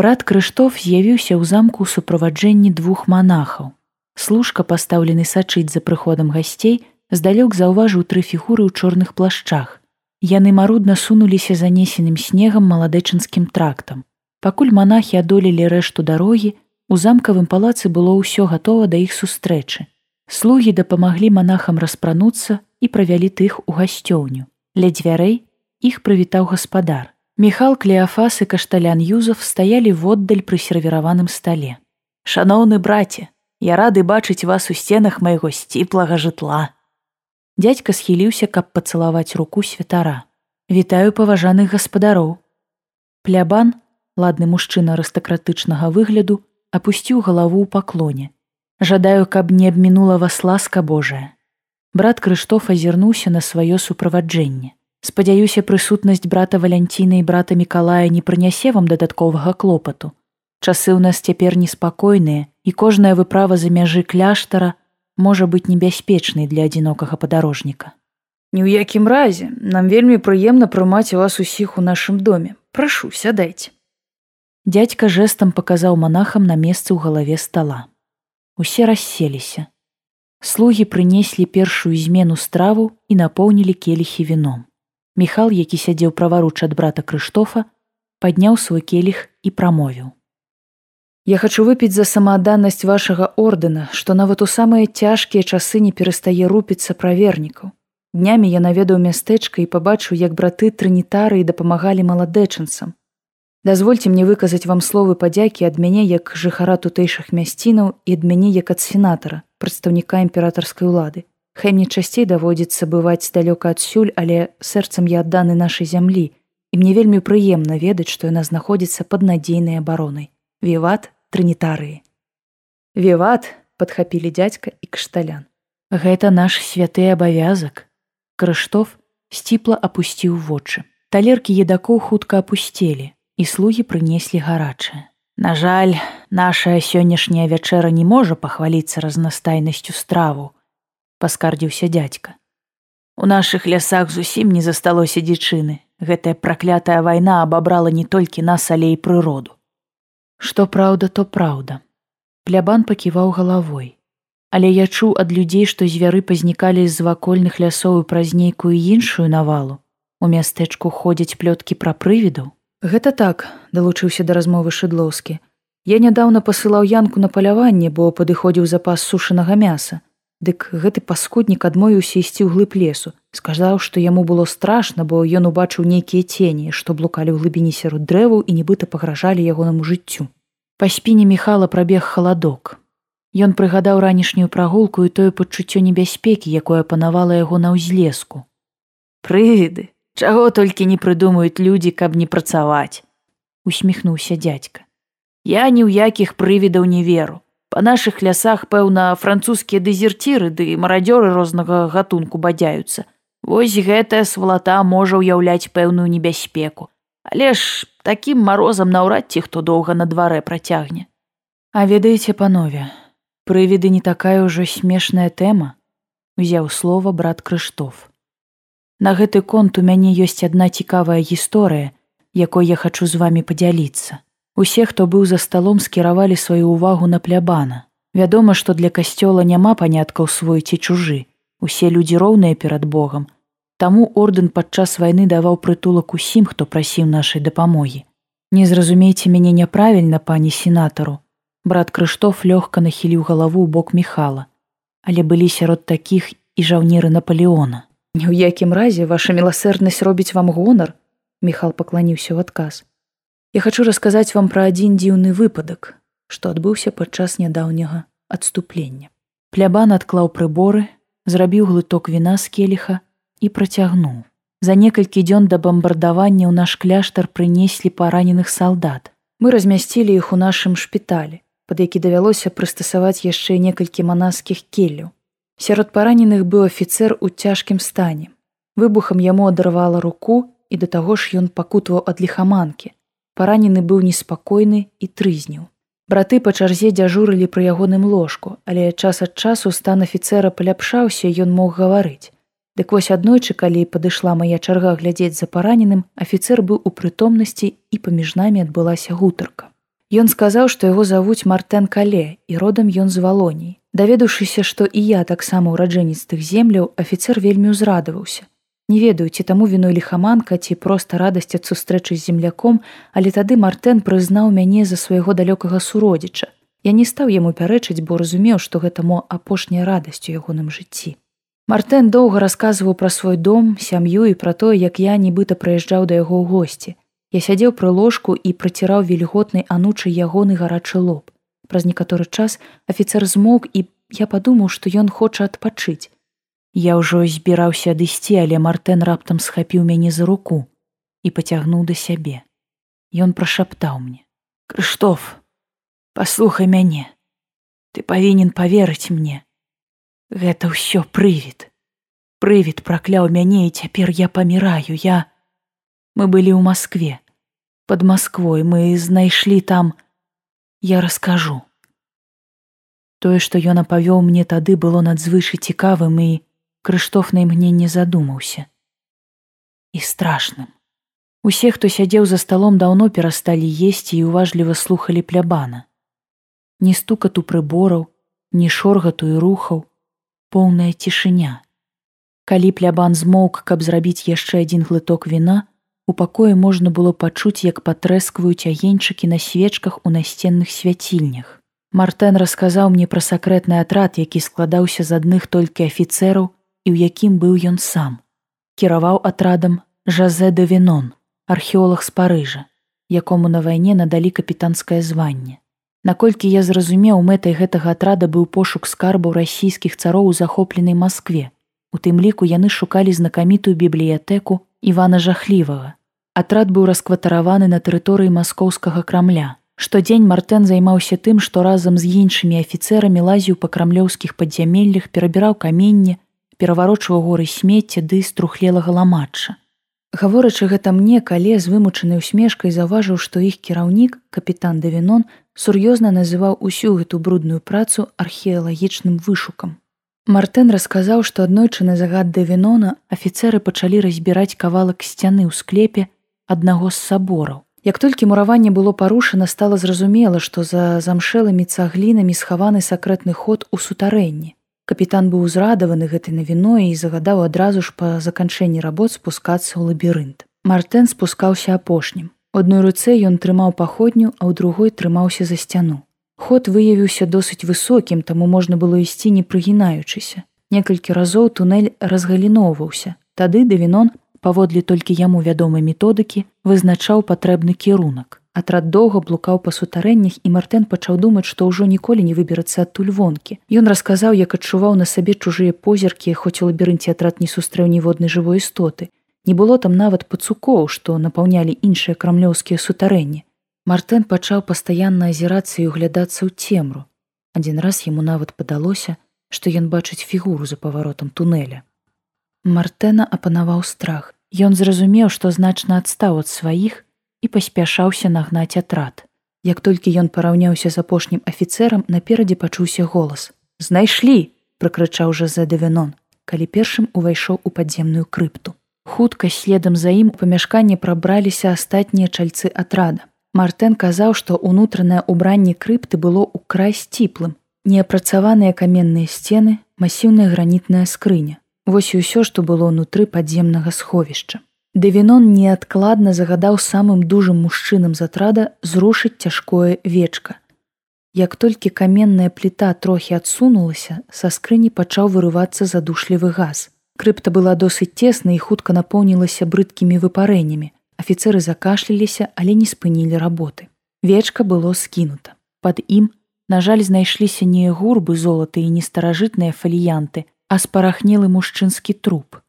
Брат Крыштоф з'явіўся ў замку ў суправаджэнні двух манахаў. Служка, пастаўлены сачыць за прыходам гасцей, здалёк заўважыў тры фігуры ў чорных плашчах. Яны марудна сунуліся занесеным снегам маладэчынскім трактам. Пакуль манахі адолелі рэшту дарогі, у замкавым палацы было ўсё гатова да іх сустрэчы. Слугі дапамаглі манахам распрануцца і правялі тых у гасцёўню. Ля дзвярэй іх прывітаў гаспадар. Міхал Клеафас і кашталян Юзов стаялі воддаль пры сервіраваным стале. Шаноўны браце, я рады бачыць вас у сценах майго сціплага жытла. Дядька схіліўся, каб пацалаваць руку святара. Вітаю паважаных гаспадароў. Плябан, ладны мужчына арыстакратычнага выгляду, апусціў галаву ў паклоне. Жадаю, каб не абмінула вас ласка Божая. Брат Крыштоф азірнуўся на сваё суправаджэнне. Спадзяюся, прысутнасць брата Валянціна і брата Мікалая не прынясе вам дадатковага клопату. Часы ў нас цяпер неспакойныя, і кожная выправа за мяжы кляштара можа быць небяспечнай для адзінокага падарожніка. Ні ў якім разе нам вельмі прыемна прымаць вас усіх у нашым доме. Прашу сядайце. Дядька жэсам паказаў манахам на месцы ў галаве стала. Усе расселіся. Слугі прынеслі першую змену страву і напоўнілі келіхі віном. Міхал, які сядзеў праваруч ад брата Крыштофа, падняў свой келіх і прамовіў. Я хачу выпіць за самаадданасць вашага ордэна, што нават у самыя цяжкія часы не перастае рупіцца правернікаў. Днямі я наведаў мястэчка і пабачыў, як браты трынітары і дапамагалі маладэчынцам. Дазвольце мне выказаць вам словы падзякі ад мяне як жыхара тутэйшых мясцінаў і ад мяне як ад сенатара, прадстаўніка імператарскай улады. Хай мне часцей даводзіцца бываць далёка адсюль, але сэрцам я адданы нашай зямлі, і мне вельмі прыемна ведаць, што яна знаходзіцца пад надзейнай абаронай. Віват трынітарыі. Віват падхапілі дзядзька і кшталян. Гэта наш святы абавязак. Крыштоф сціпла апусціў вочы. Талеркі едакоў хутка апусцелі, і слугі прынеслі гарачае. На жаль, наша сённяшняя вячэра не можа пахваліцца разнастайнасцю страву, паскардзіўся дядька. У нашых лясах зусім не засталося дзічыны. Гэтая праклятая вайна абабрала не толькі нас, але і прыроду. Што праўда, то праўда. Плябан паківаў галавой. Але я чуў ад людзей, што звяры пазнікалі з вакольных лясоў і праз нейкую іншую навалу. У мястэчку ходзяць плёткі пра прывіду. Гэта так, далучыўся да размовы шыдлоўскі. Я нядаўна пасылаў янку на паляванне, бо падыходзіў запас сушанага мяса. Дык гэты паскуднік адмовіўся ісці ў глыб лесу, сказаў, што яму было страшна, бо ён убачыў нейкія цені, што блукалі ў глыбіні сярод дрэваў і нібыта пагражалі ягонаму жыццю. Па спіне міхала прабег халадок. Ён прыгадаў ранішнюю прагулку і тое пачуццё небяспекі, якое панавала яго на ўзлеску. Прывіды, чаго толькі не прыдумаюць людзі, каб не працаваць, усміхнуўся дядька. Я ні ў якіх прывідаў не веру. Па нашых лясах, пэўна, французскія дэзерціры ды да марадзёры рознага гатунку бадзяюцца. Вось гэтая свалата можа ўяўляць пэўную небяспеку. Але ж такім марозам наўрад ці хто доўга на дварэ працягне. А ведаеце, панове, прывіды не такая ўжо смешная тэма, узяў слова брат Крыштоф. На гэты конт у мяне ёсць адна цікавая гісторыя, якой я хачу з вами падзяліцца. Усе, хто быў за сталом, скіравалі сваю ўвагу на плябана. Вядома, што для касцёла няма паняткаў свой ці чужы. Усе людзі роўныя перад Богам. Таму ордэн падчас вайны даваў прытулак усім, хто прасіў нашай дапамогі. Не зразумейце мяне няправільна, пані сенатару. Брат Крыштоф лёгка нахіліў галаву ў бок міхала. Але былі сярод такіх і жаўнеры Наполеона. Ні ў якім разе ваша міласэрнасць робіць вам гонар, Міхал пакланіўся ў адказ. Я хачу расказаць вам пра адзін дзіўны выпадак, што адбыўся падчас нядаўняга адступлення. Плябан адклаў прыборы, зрабіў глыток віна з келіха і працягнуў. За некалькі дзён да бамбардавання ў наш кляштар прынеслі параненых салдат. Мы размясцілі іх у нашым шпіталі, пад які давялося прыстасаваць яшчэ некалькі манаскіх келляў. Сярод параненых быў афіцэр у цяжкім стане. Выбухам яму адарвала руку і да таго ж ён пакутваў ад ліхаманкі, паранены быў неспакойны і трызніў. Браты па чарзе дзяжурылі пры ягоным ложку, але час ад часу стан афіцэра паляпшаўся, ён мог гаварыць. Дык вось аднойчы, калі падышла мая чарга глядзець за параненым, афіцэр быў у прытомнасці і паміж намі адбылася гутарка. Ён сказаў, што яго завуць Мартэн Кале і родам ён з валоній. Даведаўшыся, што і я таксама ўраджэнец тых земляў, афіцэр вельмі ўзрадаваўся. Не ведаю, ці таму віной ліхаманка ці проста радасць ад сустрэчы з земляком, але тады Мартэн прызнаў мяне за свайго далёкага суродзіча. Я не стаў яму пярэчыць, бо разумеў, што гэта мо апошняя радасць у ягоным жыцці. Мартэн доўга расказваў пра свой дом, сям'ю і пра тое, як я нібыта прыязджаў да яго ў госці. Я сядзеў пры ложку і праціраў вільготнай анучай ягоны гарачы лоб. Праз некаторы час афіцэр змоўк і я падумаў, што ён хоча адпачыць. Я ўжо збіраўся адысці, але Мартэн раптам схапіў мяне за руку і пацягнуў да сябе. Ён прашаптаў мне: « Крыштоф, паслухай мяне, Ты павінен поверыць мне. Гэта ўсё прывід. Прывід пракляў мяне і цяпер я паміраю, я, Мы былі ў Маскве. Под Масквой мы знайшлі там, я раскажу. Тое, што ён апавёў мне тады было надзвычай цікавым і Крыштоф на мне не задумаўся. І страшным. Усе, хто сядзеў за сталом даўно перасталі есці і уважліва слухалі плябана. Ні стукату прыбораў, ні шоргату і рухаў, поўная цішыня. Калі плябан змоўк, каб зрабіць яшчэ адзін глыток віна, У пакоі можна было пачуць, як патрэскваюць агеньчыкі на свечках у насценных свяцільнях. Мартэн расказаў мне пра сакрэтны атрад, які складаўся з адных толькі афіцэраў і ў якім быў ён сам. Кіраваў атрадам Жазе де Венон, археолог з Парыжа, якому на вайне надалі капітанскае званне. Наколькі я зразумеў, мэтай гэтага атрада быў пошук скарбаў расійскіх цароў у захопленай Маскве. У тым ліку яны шукалі знакамітую бібліятэку Івана жахлівага, Атрад быў раскватараваны на тэрыторыі маскоўскага крамля. Штодзень Мартэн займаўся тым, што разам з іншымі афіцэрамі лазіў па крамлёўскіх падзямеллях, перабіраў каменне, пераварочваў горы смецця ды струхлелага ламачча. Гаворачы гэта мне, кале з вымучанай усмешкай заўважыў, што іх кіраўнік, капітан Давінон, сур'ёзна называў усю гэту брудную працу археалагічным вышукам. Мартэн расказаў, што аднойчы на загад Давінона афіцэры пачалі разбіраць кавалак сцяны ў склепе, аднаго з сабораў. Як толькі мураванне было парушана, стала зразумела, што за замшэлымі цаглінамі схаваны сакрэтны ход у сутарэнні. Капітан быў узрадаваны гэтай навіной і загадаў адразу ж па заканчэнні работ спускацца ў лабірынт. Мартэн спускаўся апошнім. Одной руцэ ён трымаў паходню, а ў другой трымаўся за сцяну. Ход выявіўся досыць высокім, таму можна было ісці не прыгінаючыся. Некалькі разоў тунэль разгаліноўваўся. Тады давінон паводле толькі яму вядомай методыкі вызначаў патрэбны кірунак. Атрад доўга блукаў па сутарэннях і Мартэн пачаў думаць, што ўжо ніколі не выберацца адтуль вонкі. Ён расказаў, як адчуваў на сабе чужыя позіркі, хоць у лабірынце атрад не сустрэў ніводнай жывой істоты. Не было там нават пацукоў, што напаўнялі іншыя крамлёўскія сутарэнні. Мартэн пачаў пастаянна азірацца і углядацца ў цемру. Адзін раз яму нават падалося, што ён бачыць фігуру за паваротам туннеля. Мартэна апанаваў страх. Ён зразумеў, што значна адстаў ад сваіх і паспяшаўся нагнаць атрад. Як толькі ён параўняўся з апошнім афіцэрам, наперадзе пачуўся голас: « Знайшлі! — прыкрычаў жа за Дэвенон, калі першым увайшоў у падземную крыпту. Хутка следам за ім у памяшканне прабраліся астатнія чальцы атрада. Мартэн казаў, што ўнутранае ўбранне крыпты было ў край сціплым, неапрацаваныя каменныя сцены, масіўная гранітная скрыня. Вось і ўсё, што было ўнутры падземнага сховішча. Дэвінон неадкладна загадаў самым дужым мужчынам з атрада зрушыць цяжкое вечка. Як толькі каменная пліта трохі адсунулася, са скрыні пачаў вырывацца задушлівы газ. Крыпта была досыць цесна і хутка напоўнілася брыдкімі выпарэннямі. Афіцеры закашліліся, але не спынілі работы. Вечка было скінута. Пад ім, на жаль, знайшліся не гурбы золаты і нестаражытныя фаліянты, а спарахнелы мужчынскі труп.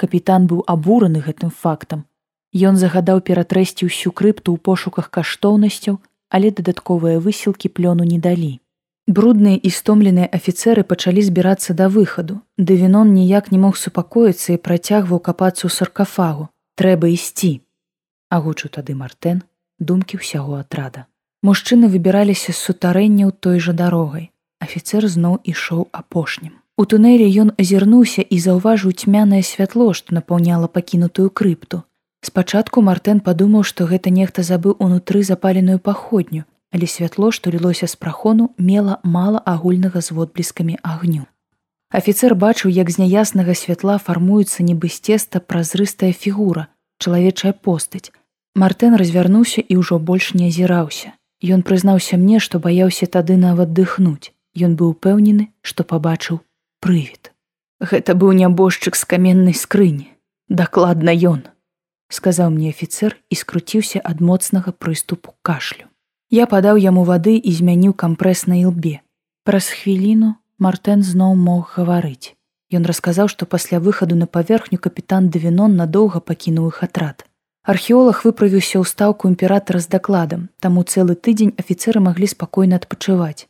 Капітан быў абураны гэтым фактам. Ён загадаў ператрэсці ўсю крыпту ў пошуках каштоўнасцяў, але дадатковыя высілкі плёну не далі. Брудныя і стомленыя афіцэры пачалі збірацца да выхаду. Дэвінон ніяк не мог супакоіцца і працягваў капацца ў саркафагу. Трэба ісці. Агучу тады Мартэн думкі ўсяго атрада. Мужчыны выбіраліся з сутарэнняў той жа дарогай. Афіцэр зноў ішоў апошнім. У тунэлі ён азірнуўся і заўважыў цьмянае святло, што напаўняла пакінутую крыпту. Спачатку Мартэн падумаў, што гэта нехта забыў унутры запаленую паходню, але святло, што лілося з прахону, мела мала агульнага з водбліскамі агню. Афіцэр бачыў, як з няяснага святла фармуецца нібы з цеста празрыстая фігура, чалавечая постаць. Мартэн развярнуўся і ўжо больш не азіраўся. Ён прызнаўся мне, што баяўся тады нават дыхнуць. Ён быў упэўнены, што пабачыў прывід. Гэта быў нябожчык з каменнай скрыні. Дакладна ён, сказаў мне афіцэр і скруціўся ад моцнага прыступу кашлю. Я падаў яму вады і змяніў кампрэс на ілбе. Праз хвіліну Мартэн зноў мог гаварыць. Ён расказаў, што пасля выхаду на паверхню капітан Давінон надоўга пакінуў іх атрад. Археолог выправіўся ў стаўку імператара з дакладам, таму цэлы тыдзень афіцэры маглі спакойна адпачываць.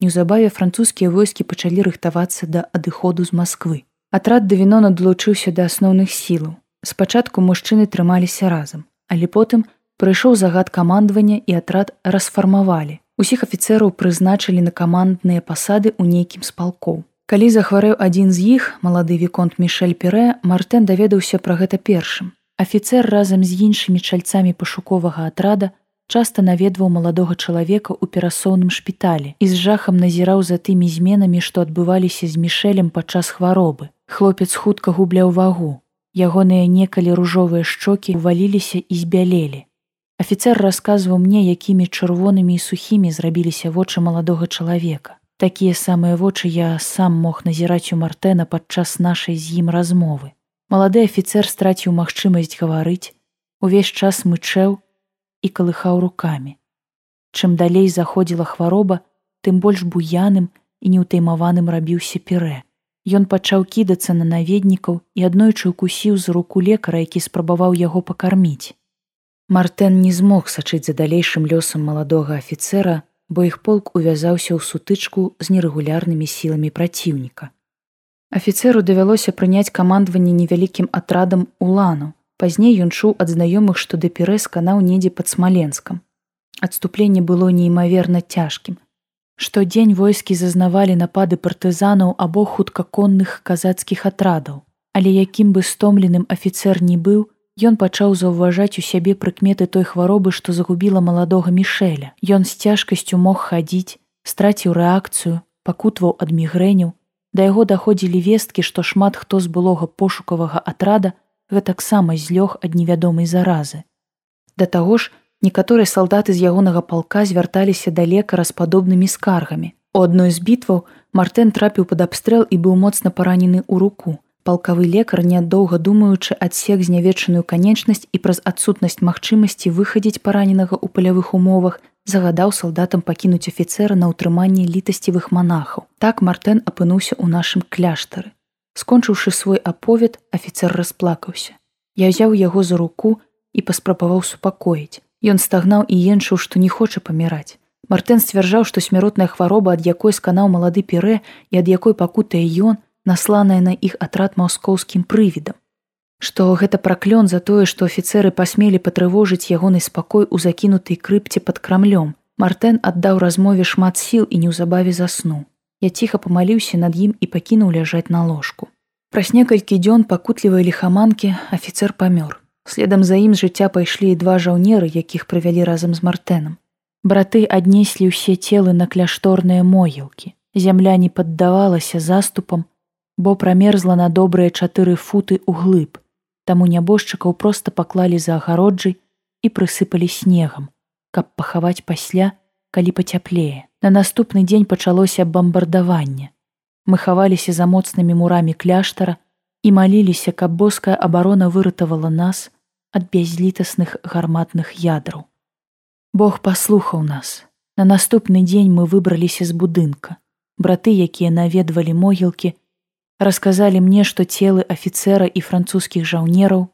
Неўзабаве французскія войскі пачалі рыхтавацца да адыходу з Масквы. Атрад Давінона далучыўся да асноўных сілаў. Спачатку мужчыны трымаліся разам, але потым прыйшоў загад камандавання і атрад расфармавалі. Усіх афіцэраў прызначылі на камандныя пасады ў нейкім з палкоў. Калі захварэў адзін з іх, малады віконт Мішель Перэ, Мартэн даведаўся пра гэта першым. Афіцэр разам з іншымі чальцамі пашуковага атрада часта наведваў маладога чалавека ў перасоўным шпіталі і з жахам назіраў за тымі зменамі, што адбываліся з мішэлем падчас хваробы. Хлопец хутка губляў вагу. Ягоныя некалі ружовыя шчокі валіліся і збялелі. Афіцэр расказваў мне, якімі чырвонымі і сухімі зрабіліся вочы маладога чалавека. Такія самыя вочы я сам мог назіраць у мартэна падчас нашай з ім размовы. Малады афіцэр страціў магчымасць гаварыць, увесь час мычэў і калыхаў рукамі. Чым далей заходзіла хвароба, тым больш буяным і неўтаймаваным рабіўся перэ. Ён пачаў кідацца на наведнікаў і аднойчы укусіў з руку лекара, які спрабаваў яго пакарміць. Мартэн не змог сачыць за далейшым лёсам маладога афіцэра, бо іх полк увязаўся ў сутычку з нерэгулярнымі сіламі праціўніка. Афіцэру давялося прыняць камандаванне невялікім атрадам улану. Пазней ён чуў ад знаёмых, што дэперэ сканаў недзе пад смаленскам. Адступленне было неймаверна цяжкім. Штодзень войскі зазнавалі напады партызанаў або хуткаконных казацкіх атрадаў, але якім бы стомленым афіцэр не быў, Ён пачаў заўважаць у сябе прыкметы той хваробы, што загубіла маладога мішэля. Ён з цяжкасцю мог хадзіць, страціў рэакцыю, пакутваў ад мігрэняў. Да яго даходзілі весткі, што шмат хто з былога пошукавага атрада гэтаксама злёг ад невядомай заразы. Да таго ж, некаторыя салдаты з ягонага палка звярталіся да лекара з падобнымі скаргамі. У адной з бітваў Мартэн трапіў пад абстрэл і быў моцна паранены ў руку палкавы лекар нядоўга думаючы адсек знявечаную канечнасць і праз адсутнасць магчымасці выхадзіць параненага ў палявых умовах загадаў салдатам пакінуць афіцэра на ўтрыманне літасцівых манахаў так мартэн апынуўся ў нашым кляштары скончыўшы свой аповед афіцэр расплакаўся я ўзяў яго за руку і паспрабаваў супакоіць ён стагнаў і енчыў што не хоча паміраць мартэн сцвярджаў што смяротная хвароба ад якой сканаў малады перэ і ад якой пакутае ён насланая на іх атрад маскоўскім прывідам, што гэта праклён за тое, што афіцэры пасмелі патрывожыць ягоны спакой у закінутай крыпце пад крамлём. Мартэн аддаў размове шмат сіл і неўзабаве заснуў. Я ціха памаліўся над ім і пакінуў ляжаць на ложку. Праз некалькі дзён пакутлівай лихаманкі афіцэр памёр. Следам за ім з жыцця пайшлі і два жаўнеры, якіх прывялі разам з мартэнам. Браты аднеслі ўсе целы на кляшторныя могілкі. Зямля не паддавалася заступам, бо прамерзла на добрыя чатыры футы ўглыб, таму нябожчыкаў проста паклалі за агароджай і прысыпалі снегам, каб пахаваць пасля, калі пацяплее. На наступны дзень пачалося бамбардаванне. Мы хаваліся за моцнымі мурамі кляштара і маліліся, каб боская абарона выратавала нас ад бязлітасных гарматных ядраў. Бог паслухаў нас. На наступны дзень мы выбраліся з будынка. Браты, якія наведвалі могілкі, расказалі мне, што целы афіцэра і французскіх жаўнераў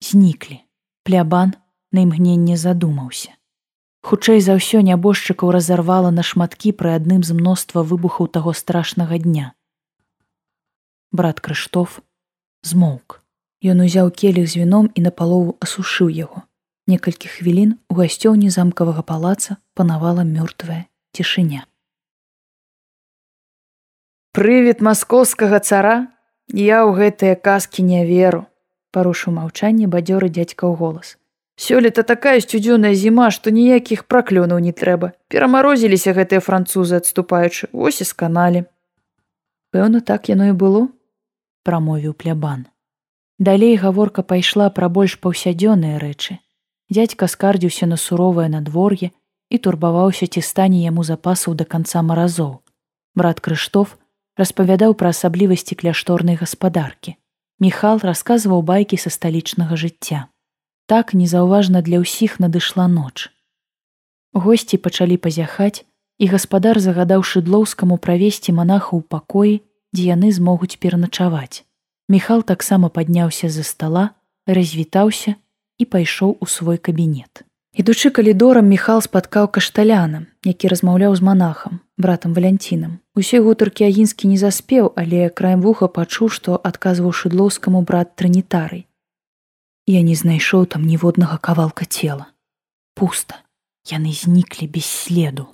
зніклі. Плябан на імгненне задумаўся. Хутчэй за ўсё нябожчыкаў разарвала на шматкі пры адным з мноства выбухаў таго страшнага дня. Брат Крыштоф змоўк. Ён узяў келіх з віном і напалову асушыў яго. Некалькі хвілін у гасцёўні замкавага палаца панавала мёртвая цішыня Прывід маскоўскага цара я ў гэтыя казкі не веру, парушыў маўчанне бадзёры дзядзька ў голас. Сёлета такая сцюдзёная зіма, што ніякіх праклёнаў не трэба. Перамарозіліся гэтыя французы адступаючы, вось і сканалі. Пэўна, так яно і было, прамовіў плябан. Далей гаворка пайшла пра больш паўсядзённыя рэчы. Дядька скардзіўся на суровае надвор'е і турбаваўся, ці стане яму запасаў да канца маразоў. Брат Крыштоф распавядаў пра асаблівасці кляшторнай гаспадаркі. Міхал расказваў байкі са сталічнага жыцця. Так незаўважна для ўсіх надышла ноч. Госці пачалі пазяхаць, і гаспадар загадаў шыдлоўскаму правесці манаха ў пакоі, дзе яны змогуць пераначаваць. Міхал таксама падняўся з-за стала, развітаўся і пайшоў у свой кабінет. Ідучы калідорам міхал спаткаў кашталянам, які размаўляў з манахам, братам валянцінам. Усе гутаркі агінскі не заспеў, але краем вуха пачуў, што адказваў шыдлоўскаму брат трынітарый. Я не знайшоў там ніводнага кавалка цела. Пуста, яны зніклі без следу.